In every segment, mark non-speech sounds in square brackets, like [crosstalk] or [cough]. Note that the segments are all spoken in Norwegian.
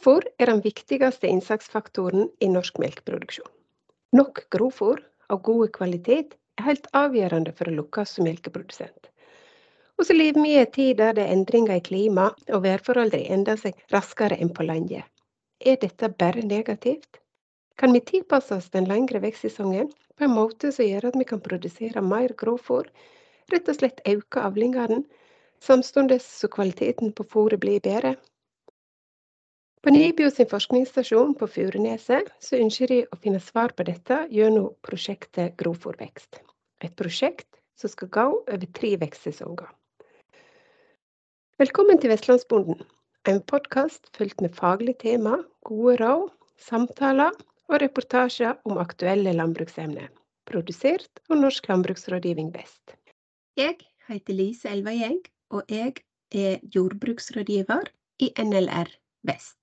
Grovfôr er den viktigste innsatsfaktoren i norsk melkeproduksjon. Nok grovfôr av god kvalitet er helt avgjørende for å lykkes som melkeprodusent. Og så lever vi i en tid der det er endringer i klima, og værforholdene endrer seg raskere enn på landet. Er dette bare negativt? Kan vi tilpasse oss den lengre vekstsesongen på en måte som gjør at vi kan produsere mer grovfôr, rett og slett øke avlingene, samtidig som kvaliteten på fôret blir bedre? På NIBIO sin forskningsstasjon på Furuneset så ønsker de å finne svar på dette gjennom prosjektet Grovfòrvekst. Et prosjekt som skal gå over tre vekstsesonger. Velkommen til Vestlandsbonden, en podkast fylt med faglig tema, gode råd, samtaler og reportasjer om aktuelle landbruksemner. Produsert av Norsk landbruksrådgivning Vest. Jeg heter Lise Elvagjeng, og jeg er jordbruksrådgiver i NLR Vest.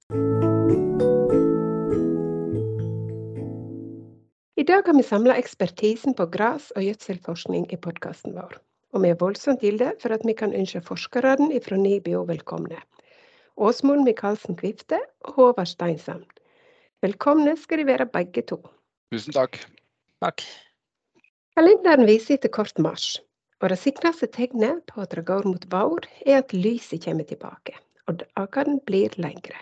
I dag har vi samla ekspertisen på gras- og gjødselforskning i podkasten vår. Og vi er voldsomt gilde for at vi kan ønske forskerne fra NIBIO velkomne. Åsmund Michaelsen Kvifte og Håvard Steinsand. Velkomne skal de være begge to. Tusen takk. Takk. Kalenderen viser etter kort mars, og det sikreste tegnet på at det går mot vår, er at lyset kommer tilbake, og dagene blir lengre.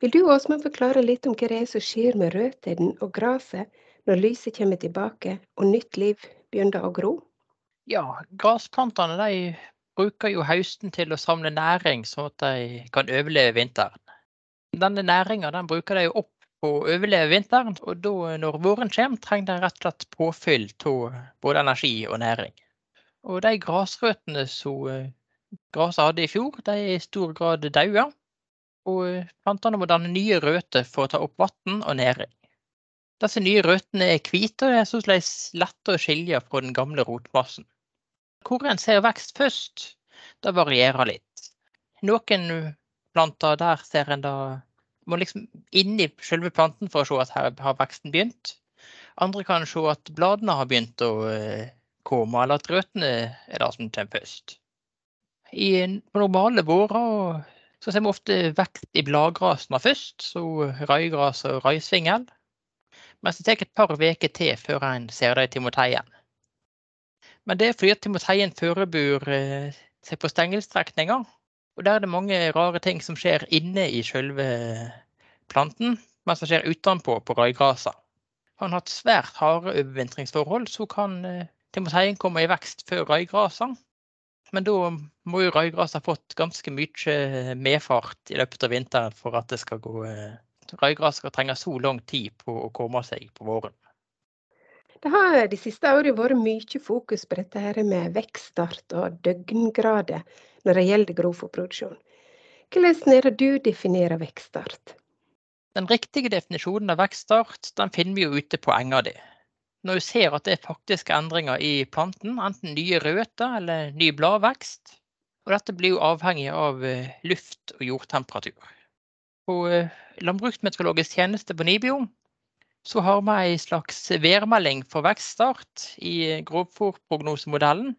Vil du Åsmund forklare litt om hva det er som skjer med røttene og gresset når lyset kommer tilbake og nytt liv begynner å gro? Ja, gressplantene bruker jo høsten til å samle næring, sånn at de kan overleve vinteren. Denne næringa den bruker de opp på å overleve vinteren, og da når våren kommer, trenger de rett og slett påfyll av både energi og næring. Og de grasrøttene som eh, hadde i fjor, de er i stor grad daua og plantene må danne nye røtter for å ta opp vann og næring. Disse nye røttene er hvite og er således lette å skilje fra den gamle rotmassen. Hvor en ser vekst først, det varierer litt. Noen planter der ser en da må liksom inn i selve planten for å se at her har veksten begynt. Andre kan se at bladene har begynt å eh, komme, eller at røttene er det som kommer først. I normale vårer så ser vi ofte vekst i bladgrasene først, så røygras og røysvingel. Mens det tar et par uker til før en ser det i timoteien. Men det er fordi at timoteien forbereder eh, seg på stengelstrekninger. Og der er det mange rare ting som skjer inne i selve planten, mens det skjer utenpå på røygrasa. Har en hatt svært harde overvintringsforhold, så kan eh, timoteien komme i vekst før røygrasa. Men da må jo røygras ha fått ganske mye medfart i løpet av vinteren for at det skal gå eh, Røygras skal trenge så lang tid på å komme seg på våren. Det har de siste årene vært mye fokus på dette her med vekststart og døgngrader når det gjelder grovfòrproduksjon. Hvordan er det du definerer vekststart? Den riktige definisjonen av vekststart den finner vi jo ute på enga di når du ser at det er faktiske endringer i planten, enten nye røtter eller ny bladvekst. Og dette blir jo avhengig av eh, luft- og jordtemperatur. På eh, Landbruksmeteorologisk tjeneste på Nibio så har vi en slags værmelding for vekststart i eh, grovfòrprognosemodellen.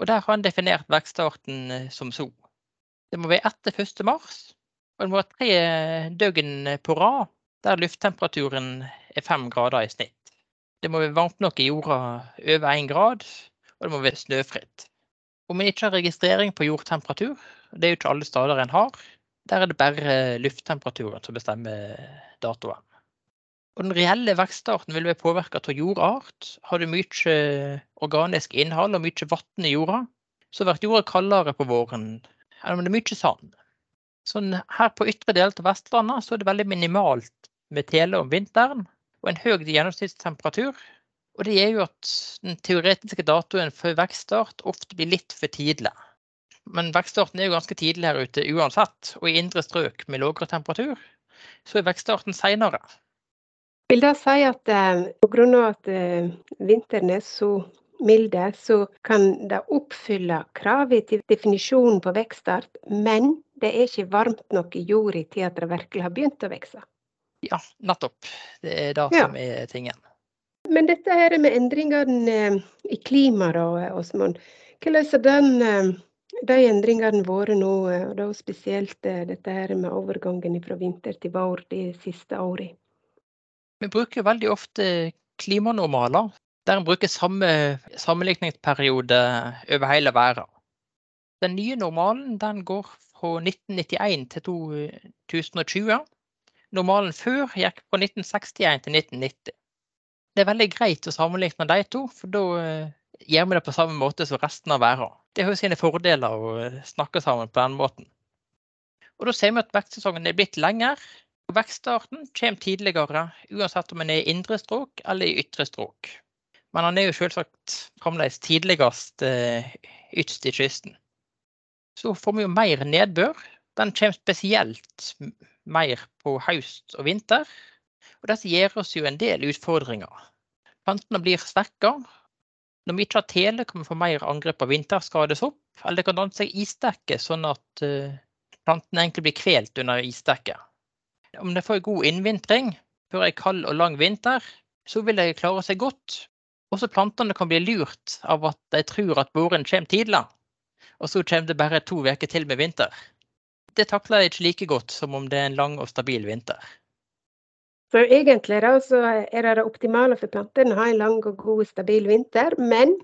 Og der har en definert vekststarten som så. Det må være etter 1. mars, og det må være tre døgn på rad der lufttemperaturen er fem grader i snitt. Det må være varmt nok i jorda over én grad, og det må være snøfritt. Om en ikke har registrering på jordtemperatur, det er jo ikke alle steder en har, der er det bare lufttemperaturen som bestemmer datoen. Og den reelle vekstarten vil være påvirka av jordart. Har du mye organisk innhold og mye vann i jorda, så blir jorda kaldere på våren enn om det er mye sand. Sånn her på ytre del av Vestlandet så er det veldig minimalt med tele om vinteren og en høy gjennomsnittstemperatur. Og det gjør jo at den teoretiske datoen for vekststart ofte blir litt for tidlig. Men vekststarten er jo ganske tidlig her ute uansett, og i indre strøk med lavere temperatur, så er vekststarten seinere. Vil det si at eh, pga. at eh, vinteren er så milde, så kan det oppfylle kravet til definisjonen på vekststart, men det er ikke varmt nok i jorda til at det virkelig har begynt å vokse? Ja, nettopp. Det er det ja. som er tingen. Men dette her med endringene eh, i klimaet, Åsmund. Hvordan har den eh, de endringene vært nå, og da spesielt dette her med overgangen fra vinter til vår de siste årene? Vi bruker veldig ofte klimanormaler, der en bruker samme sammenligningsperiode over hele verden. Den nye normalen den går fra 1991 til 2020. Normalen før gikk fra 1961 til 1990. Det er veldig greit å sammenligne de to, for da eh, gjør vi det på samme måte som resten av verden. Det har jo sine fordeler å eh, snakke sammen på den måten. Og Da ser vi at vekstsesongen er blitt lengre. og Vekststarten kommer tidligere, uansett om en er i indre strøk eller i ytre strøk. Men han er jo selvsagt fremdeles tidligst ytst ytterst i kysten. Så får vi jo mer nedbør. Den kommer spesielt mer på høst og vinter. Og Dette gir oss jo en del utfordringer. Plantene blir svekka. Når vi ikke har tele, kan vi få mer angrep av vinterskadesopp. Eller det kan danne seg isdekke, sånn at uh, plantene egentlig blir kvelt under isdekket. Om de får god innvintring før en kald og lang vinter, så vil de klare seg godt. Også plantene kan bli lurt av at de tror at våren kommer tidlig, og så kommer det bare to uker til med vinter. Det takler jeg ikke like godt som om det er en lang og stabil vinter. Så egentlig da, så er det det optimale for plantene å ha en lang og god, stabil vinter, men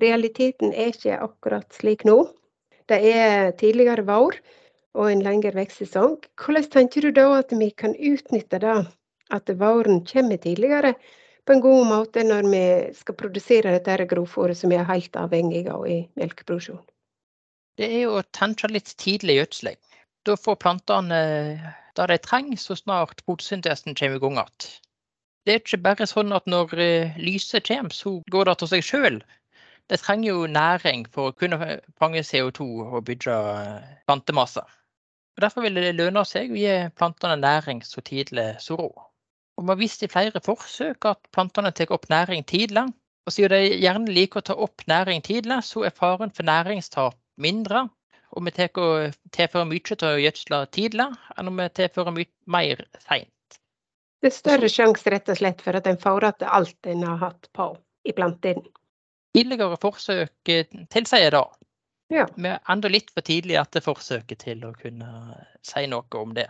realiteten er ikke akkurat slik nå. Det er tidligere vår og en lengre vekstsesong. Hvordan tenker du da at vi kan utnytte det at våren kommer tidligere, på en god måte når vi skal produsere dette grovfòret som vi er helt avhengige av i melkeproduksjon? Det er jo å tenke litt tidlig gjødsling. Da får plantene det de trenger så snart fotosyntesen kommer i gang igjen. Det er ikke bare sånn at når eh, lyset kommer, så går det av seg sjøl. Det trenger jo næring for å kunne fange CO2 og bygge plantemasser. Og Derfor vil det lønne seg å gi plantene næring så tidlig som råd. Og Vi har vist i flere forsøk at plantene tar opp næring tidlig. Og siden de gjerne liker å ta opp næring tidlig, så er faren for næringstap mindre og vi tilfører mye til å gjødsle tidlig, enn om vi tilfører mye mer seint. Det er større sjanse rett og slett for at en får igjen alt en har hatt på i plantene. Tidligere forsøk eh, tilsier det. Ja. Vi er enda litt for tidlig etter forsøket til å kunne si noe om det.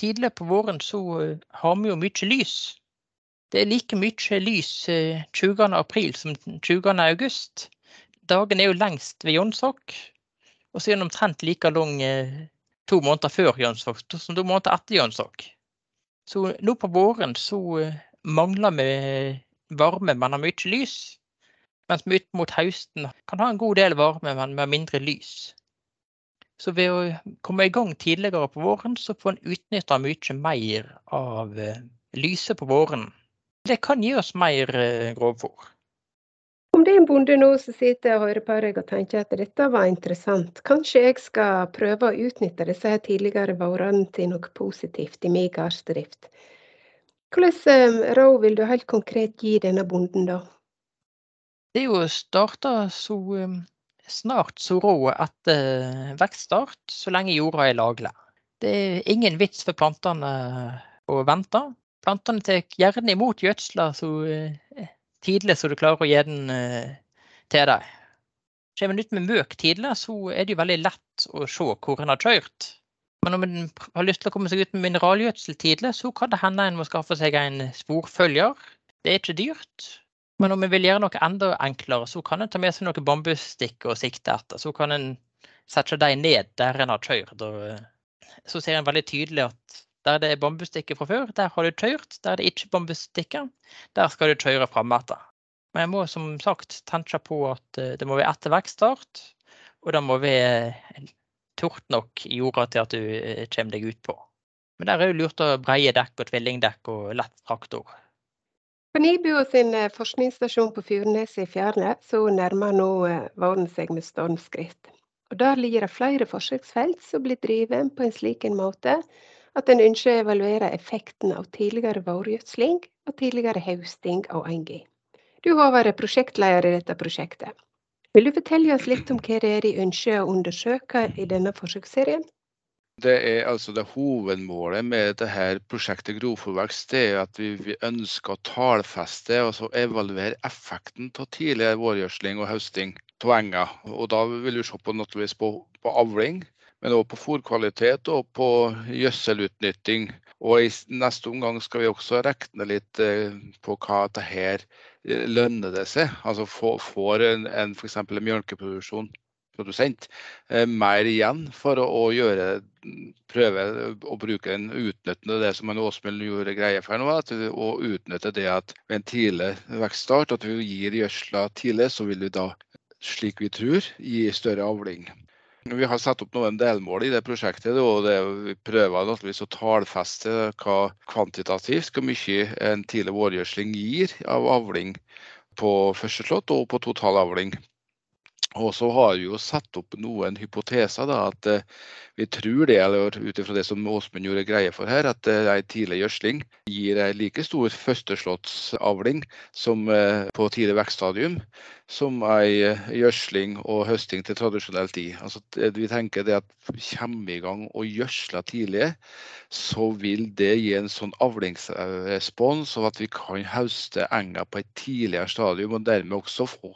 Tidligere på våren så eh, har vi jo mye lys. Det er like mye lys 20. Eh, april som 20. august. Dagen er jo lengst ved Jonsok, og så er den omtrent like lang eh, to måneder før Jønsvåg som to måneder etter Jønsvåg. Så nå på våren så eh, mangler vi varme, men har mye lys. Mens vi ut mot høsten kan ha en god del varme, men med mindre lys. Så ved å komme i gang tidligere på våren, så får en utnytta mye mer av eh, lyset på våren. Det kan gi oss mer grovfôr. Om det er en bonde nå som sitter og hører på deg og tenker at dette var interessant, kanskje jeg skal prøve å utnytte disse tidligere vårene til noe positivt i min gardsdrift. Hvilke eh, råd vil du helt konkret gi denne bonden da? Det er jo å starte så eh, snart så rå etter eh, vekststart, så lenge jorda er laglig. Det er ingen vits for plantene å vente. Plantene tar gjerne imot gjødsla så tidlig så du klarer å gi den eh, til deg. Kommer en ut med møk tidlig, så er det jo veldig lett å se hvor en har kjørt. Men om en har lyst til å komme seg ut med mineralgjødsel tidlig, så kan det hende en må skaffe seg en sporfølger. Det er ikke dyrt. Men om en vil gjøre noe enda enklere, så kan en ta med seg noen bambusstikk og sikte etter. Så kan en sette dem ned der en har kjørt. Og eh, så ser en veldig tydelig at der det er bambusstikker fra før, der har du kjørt. Der det ikke er bambusstikker, der skal du kjøre fram etter. Men jeg må som sagt tenke på at eh, det må være etter vekststart, og det må være tort nok i jorda til at du eh, kommer deg ut på. Men der er det lurt å breie dekk og tvillingdekk og lett traktor. På NIBIO sin eh, forskningsstasjon på Furneset i Fjærne så nærmer nå våren seg med stormskritt. Og Der ligger det flere forsøksfelt som blir drevet på en slik måte at en ønsker å evaluere effekten av tidligere vårgjødsling og tidligere høsting av engi. Du har vært prosjektleder i dette prosjektet. Vil du fortelle oss litt om hva det er de ønsker å undersøke i denne forsøksserien? Det er altså det Hovedmålet med dette prosjektet Grovfòrvekst er at vi ønsker å tallfeste og så evaluere effekten av tidligere vårgjødsling og høsting. av enger. Og da vil vi se på, på, på avling, men også på fôrkvalitet og på gjødselutnytting. Og i neste omgang skal vi også regne litt eh, på hva det her eh, lønner det seg. Altså får en, en f.eks. en mjølkeproduksjon produsent eh, mer igjen for å, gjøre, prøve å bruke en utnyttende det som en Åsmund gjorde greie for nå. At, å utnytte det at ved en tidlig vekststart, at vi gir gjødsla tidlig, så vil vi da, slik vi tror, gi større avling. Vi har satt opp noen delmål i det prosjektet. og det, Vi prøver naturligvis å tallfeste hva kvantitativt hvor mye en tidlig vårgjødsling gir av avling på førsteslått og på totalavling. Og så har vi jo satt opp noen hypoteser. da, At eh, vi tror det, eller ut ifra det som Åsmund gjorde greie for her, at eh, ei tidlig gjødsling gir ei like stor førsteslåttsavling som eh, på tidlig vekststadium som ei gjødsling og høsting til tradisjonell tid. Altså, vi tenker det at kommer vi i gang og gjødsler tidlig, så vil det gi en sånn avlingsrespons av at vi kan høste enga på et tidligere stadium, og dermed også få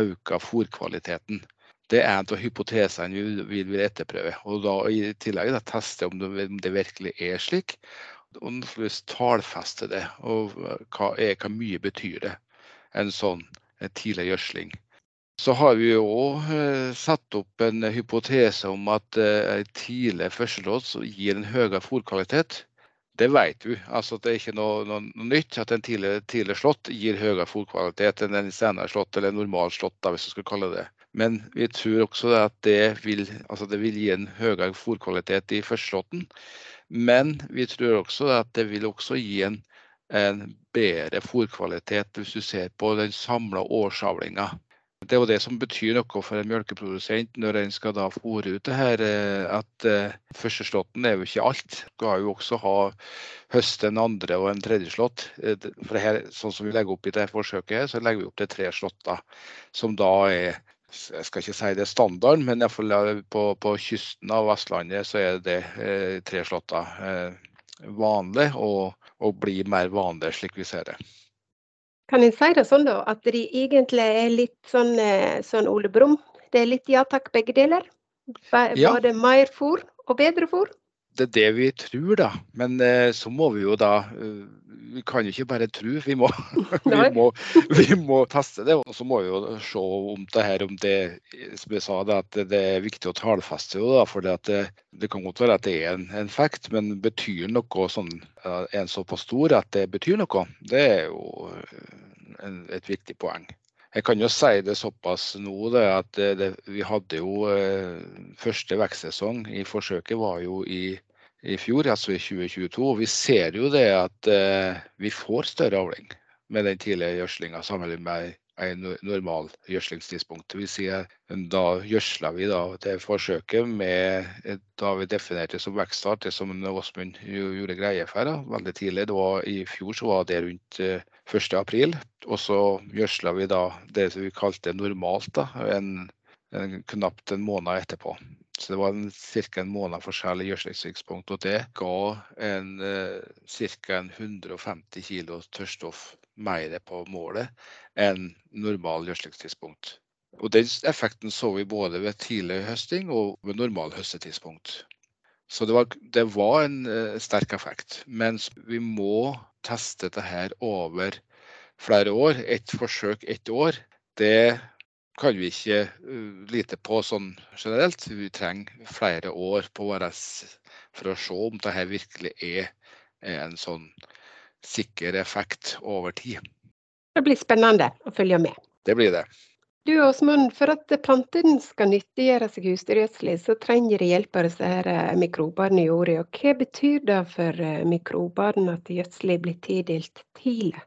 økt fôrkvaliteten. Det er en av hypotesene vi vil etterprøve. og da I tillegg da, teste om det, om det virkelig er slik, og tallfeste det. og hva, er, hva mye betyr det, en sånn tidlig gjødsling. Så har vi òg eh, satt opp en hypotese om at eh, tidlig førsteslått gir en høyere fôrkvalitet. Det vet vi. Altså, det er ikke noe, noe, nytt at en tidlig, tidlig, slått gir høyere fôrkvalitet enn en senere slått, eller en normal slått, hvis du skal kalle det Men vi tror også at det vil, altså det vil gi en høyere fôrkvalitet i førsteslåtten. Men vi tror også at det vil også gi en, en bedre fôrkvalitet hvis du ser på den samla årsavlinga. Det er jo det som betyr noe for en melkeprodusent når en skal da fôre ut det her. Eh, at uh, førsteslåtten er jo ikke alt. Du skal jo også ha høste en andre og en tredje slått. Eh, for her, sånn som vi legger opp i dette forsøket, her, så legger vi opp til tre slåtter. Som da er jeg skal ikke si det er standard, men iallfall på, på kysten av Vestlandet så er det eh, tre slåtter eh, vanlig, og, og blir mer vanlig slik vi ser det. Kan en si det sånn da, at de egentlig er litt sånn, eh, sånn Ole Brumm? Det er litt ja takk, begge deler? Både ja. mer fôr og bedre fôr? Det er det vi tror, da. Men eh, så må vi jo da eh, Vi kan jo ikke bare tro, vi må, [laughs] vi må, vi må teste det. Og så må vi jo se om det her, om det som jeg sa, det, at det er viktig å tallfeste det. For det, det, kan godt være at det er en, en fact, men betyr noe sånn, en såpass stor at det betyr noe, det er jo en, et viktig poeng. Jeg kan jo si det såpass nå det, at det, vi hadde jo eh, Første vekstsesong i forsøket var jo i, i fjor, altså i 2022. Og vi ser jo det at eh, vi får større avling med den tidlige gjødslinga sammenlignet med en normal gjødslingstidspunkt. Da gjødsla vi da det forsøket med da vi definerte som vekststart, det som Åsmund gjorde greie for da, veldig tidlig. Det var, I fjor så var det rundt eh, 1.4. Og så gjødsla vi da det vi kalte normalt, da, en, en, knapt en måned etterpå. Så det var ca. en måned forskjell i gjødslingstidspunkt. Og det ga en eh, ca. 150 kg tørrstoff mer på målet enn normal gjødslingstidspunkt. Og Den effekten så vi både ved tidlig høsting og ved normal høstetidspunkt. Så det var, det var en uh, sterk effekt. Mens vi må teste dette her over flere år. Ett forsøk ett år. Det kan vi ikke uh, lite på sånn generelt. Vi trenger flere år på VRS for å se om dette virkelig er en sånn sikker effekt over tid. Det blir spennende å følge med. Det blir det. Du Åsmund, for at plantene skal nyttiggjøre seg husdyrgjødsel, så trenger de hjelp av disse eh, mikrobene i jorda. Og hva betyr det for eh, mikrobene at gjødsel blir tildelt tidlig?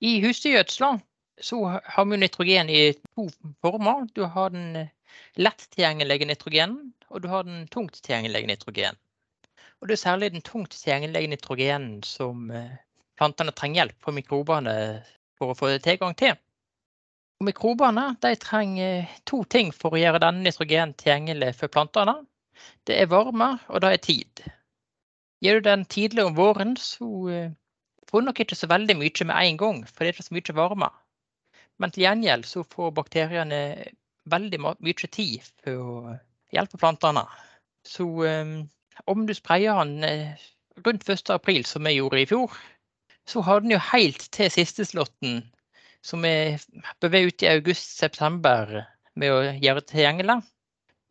I husdyrgjødsla så har vi nitrogen i to former. Du har den eh, lett tilgjengelige nitrogenen, og du har den tungt tilgjengelige nitrogenen. Og det er særlig den tungt tilgjengelige nitrogenen som plantene trenger hjelp fra mikrobene for å få tilgang til. Og mikrobene trenger to ting for å gjøre denne nitrogen tilgjengelig for plantene. Det er varme, og det er tid. Gjør du den tidlig om våren, så eh, får du nok ikke så veldig mye med en gang, for det er ikke så mye varme. Men til gjengjeld så får bakteriene veldig mye tid for å hjelpe plantene. Så um, om du sprayer den eh, rundt 1. april, som vi gjorde i fjor, så har den jo helt til siste slåtten, som vi beveger ut i august-september med å gjøre tilgjengelig.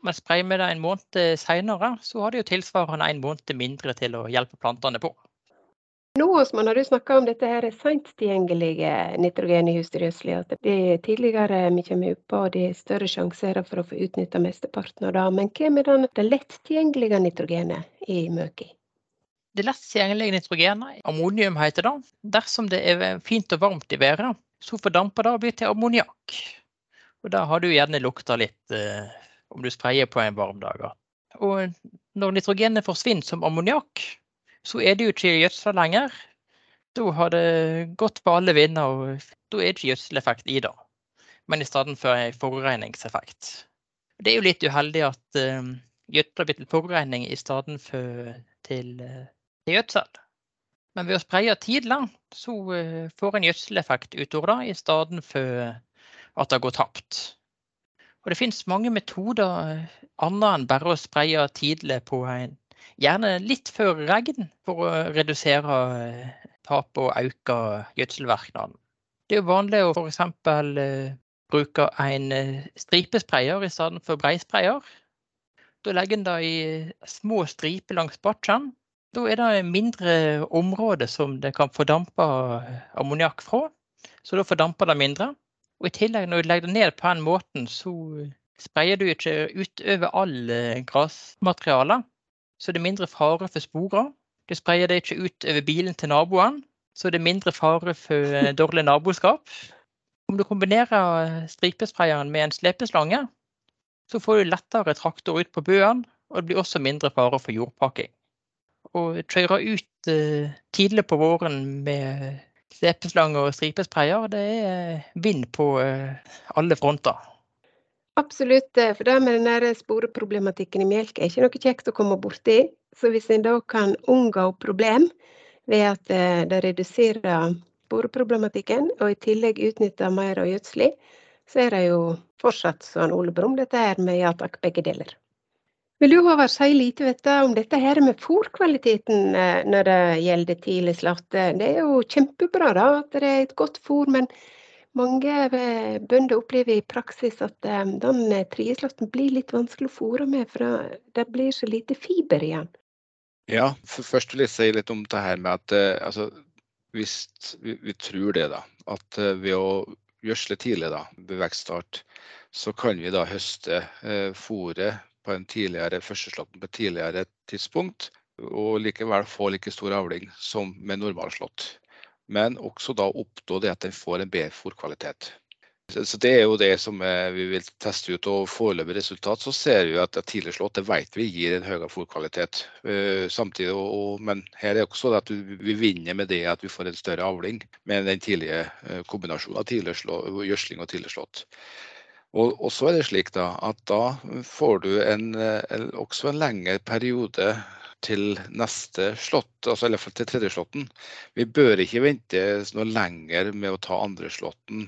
Men sprayer vi det en måned senere, så har det jo tilsvarende en måned mindre til å hjelpe plantene på. Nå Osman, har du snakka om dette her sent tilgjengelige nitrogen i husdyrgjødsel. At det er tidligere vi kommer opp på, det er større sjanser for å få utnytta mesteparten av det. Men hva med den, det lett tilgjengelige nitrogenet i møki? Det lett tilgjengelige nitrogenet, ammonium heter det. Dersom det er fint og varmt i været, så fordamper det og blir til ammoniakk. Og da har du gjerne lukta litt eh, om du sprayer på en varm dag. Og når nitrogenet forsvinner som ammoniakk, så er det jo ikke gjødsla lenger. Da har det gått på alle vinder, og da er det ikke gjødseleffekt i det. Men i stedet for en forureiningseffekt. Det er jo litt uheldig at uh, gjødsla blir til forureining i stedet for uh, til gjødsel. Men ved å spreie tidlig, så uh, får en gjødseleffekt utover det, i stedet for at det går tapt. Og det finnes mange metoder annet enn bare å spreie tidlig på en gjerne litt før regn, for å redusere eh, tap og øke gjødselverknaden. Det er jo vanlig å f.eks. Eh, bruke en eh, stripesprayer i stedet for breisprayer. Da legger en det i små striper langs batchen. Da er det mindre område som det kan fordampe ammoniakk fra, så da fordamper det mindre. Og I tillegg, når du legger det ned på den måten, så sprayer du ikke utover all gressmateriale så det er mindre fare for sporer. Du sprayer det ikke ut over bilen til naboen, så det er mindre fare for eh, dårlig naboskap. Om du kombinerer stripesprayeren med en slepeslange, så får du lettere traktor ut på bøen, og det blir også mindre fare for jordpakking. Å kjøre ut uh, tidlig på våren med slepeslange og stripesprayer, det er vind på alle fronter. Absolutt. Eh, for det med den sporeproblematikken i melk er ikke noe kjekt å komme borti. Så hvis en da kan unngå problem ved at eh, det reduserer sporeproblematikken, og i tillegg utnytter mer av gjødselen, så er det jo fortsatt sånn Ole Brumm, dette her med ja takk, begge deler. Vil du Håvard si lite dette, om dette her med fôrkvaliteten eh, når det gjelder tidlig slåtte? Det er jo kjempebra da, at det er et godt fôr, men mange eh, bønder opplever i praksis at eh, den eh, trieslåtten blir litt vanskelig å fôre med, for det blir så lite fiber igjen. Ja, først vil jeg si litt om det her med at altså, hvis vi, vi, tror det, da, at ved å gjødsle tidlig da, ved vekststart, så kan vi da høste eh, fôret på en tidligere førsteslåtten på et tidligere tidspunkt, og likevel få like stor avling som med normalslått men også da oppnå det at den får en bedre fôrkvalitet. Så Det er jo det som eh, vi vil teste ut. og Foreløpig resultat så ser vi at tidligere slått det vet vi gir en høyere fôrkvalitet. Uh, samtidig, men her er det også at vi vinner med det at vi får en større avling med den tidlige uh, kombinasjonen av gjødsling og tidligere slått. Og, og, så er det slik da, at da får du en, en, også en lengre periode til neste slått, altså i hvert fall til tredje slåtten. Vi bør ikke vente noe lenger med å ta andre slåtten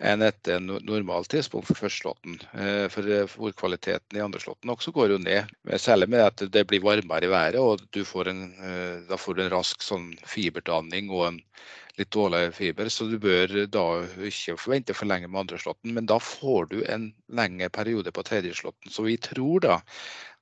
enn etter normalt tidspunkt for første slotten, Eh, for kvaliteten i andre slotten også går jo ned, særlig med at det blir varmere i været. og får en, eh, Da får du en rask sånn fiberdanning og en litt dårligere fiber, så du bør da ikke forvente for lenge med andre slåtten. Men da får du en lengre periode på tredje slåtten. Så vi tror da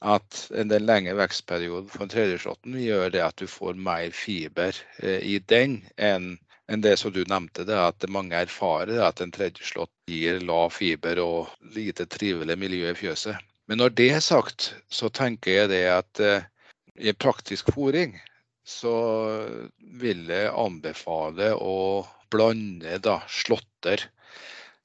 at en lengre vekstperioden for en tredjeslåtten gjør det at du får mer fiber eh, i den enn enn det som du nevnte, det at mange erfarer at en tredjeslått gir lav fiber og lite trivelig miljø i fjøset. Men når det er sagt, så tenker jeg det at uh, i praktisk fôring så vil jeg anbefale å blande da slåtter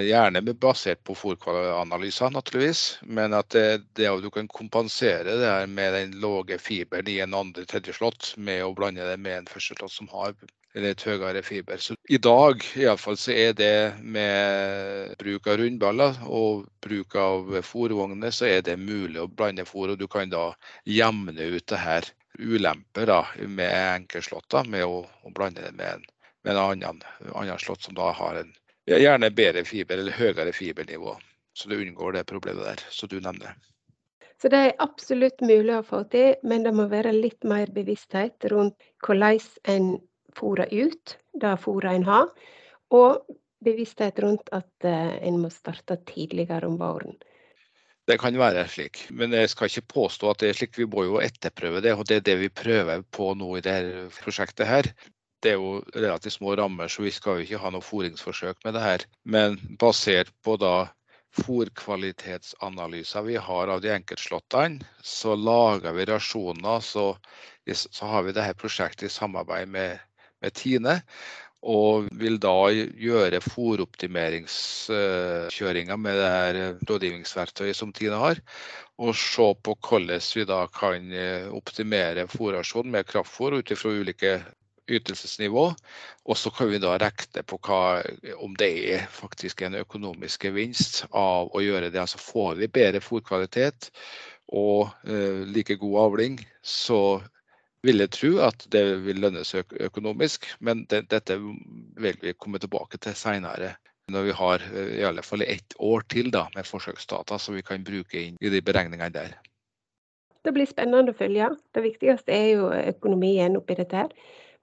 Gjerne basert på fòranalyser, naturligvis. Men at det, det du kan kompensere det her med den lave fiberen i en andre tredje slått med å blande det med en første slått som har litt høyere fiber. Så I dag i alle fall, så er det med bruk av rundballer og bruk av fòrvogner, så er det mulig å blande fòr. Og du kan da jevne ut det her ulemper da, med enkeltslåtter med å, å, blande det med en, med en annen, annen slått som da har en gjerne bedre fiber eller høyere fibernivå. så du unngår det problemet der som du nevner. Så det er absolutt mulig å få til, men det må være litt mer bevissthet rundt hvordan en fôrer ut det fôret en har, og bevissthet rundt at uh, en må starte tidligere om våren. Det kan være slik, men jeg skal ikke påstå at det er slik. Vi må jo etterprøve det, og det er det vi prøver på nå i dette prosjektet. her. Det er jo relativt små rammer, så vi skal jo ikke ha noe fôringsforsøk med det her. Men basert på da fôrkvalitetsanalyser vi har av de enkeltslåttene, så lager vi rasjoner. Så, så har vi dette prosjektet i samarbeid med, med Tine. Og vil da gjøre fòroptimeringskjøringa med det her rådgivningsverktøyet som Tine har. Og se på hvordan vi da kan eh, optimere fòrasjonen med kraftfôr ut ifra ulike ytelsesnivå. Og så kan vi da regne på hva, om det er faktisk en økonomisk gevinst av å gjøre det. Altså får vi bedre fôrkvalitet og eh, like god avling, så vil jeg tro at det vil lønne seg økonomisk. Men det, dette vil vi komme tilbake til senere. Når vi har i alle fall ett år til da, med forsøksdata som vi kan bruke inn i de beregningene der. Det blir spennende å følge. Det viktigste er jo økonomien oppi dette. her.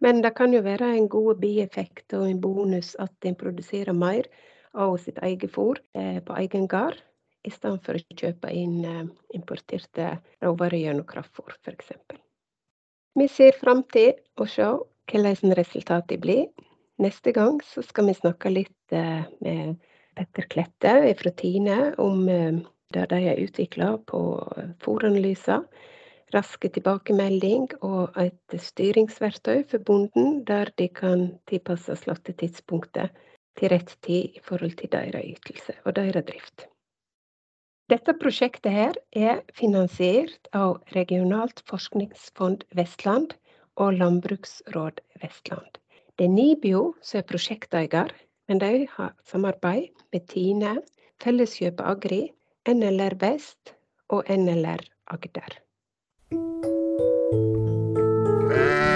Men det kan jo være en god bieffekt og en bonus at en produserer mer av sitt eget fôr på egen gard, i stedet for å kjøpe inn importerte råvarer gjennom kraftfôr f.eks. Vi ser fram til å se hvordan resultatet blir. Neste gang så skal vi snakke litt eh, med Petter Klette fra Tine om eh, det de har utvikla på fòranalyser. raske tilbakemelding og et styringsverktøy for bonden, der de kan tilpasse slåttetidspunktet til rett tid i forhold til deres ytelse og deres drift. Dette prosjektet her er finansiert av Regionalt forskningsfond Vestland og Landbruksråd Vestland. Det er NIBIO som er prosjekteier, men de har samarbeid med TINE, felleskjøp Agri, NLR Vest og NLR Agder. Eh,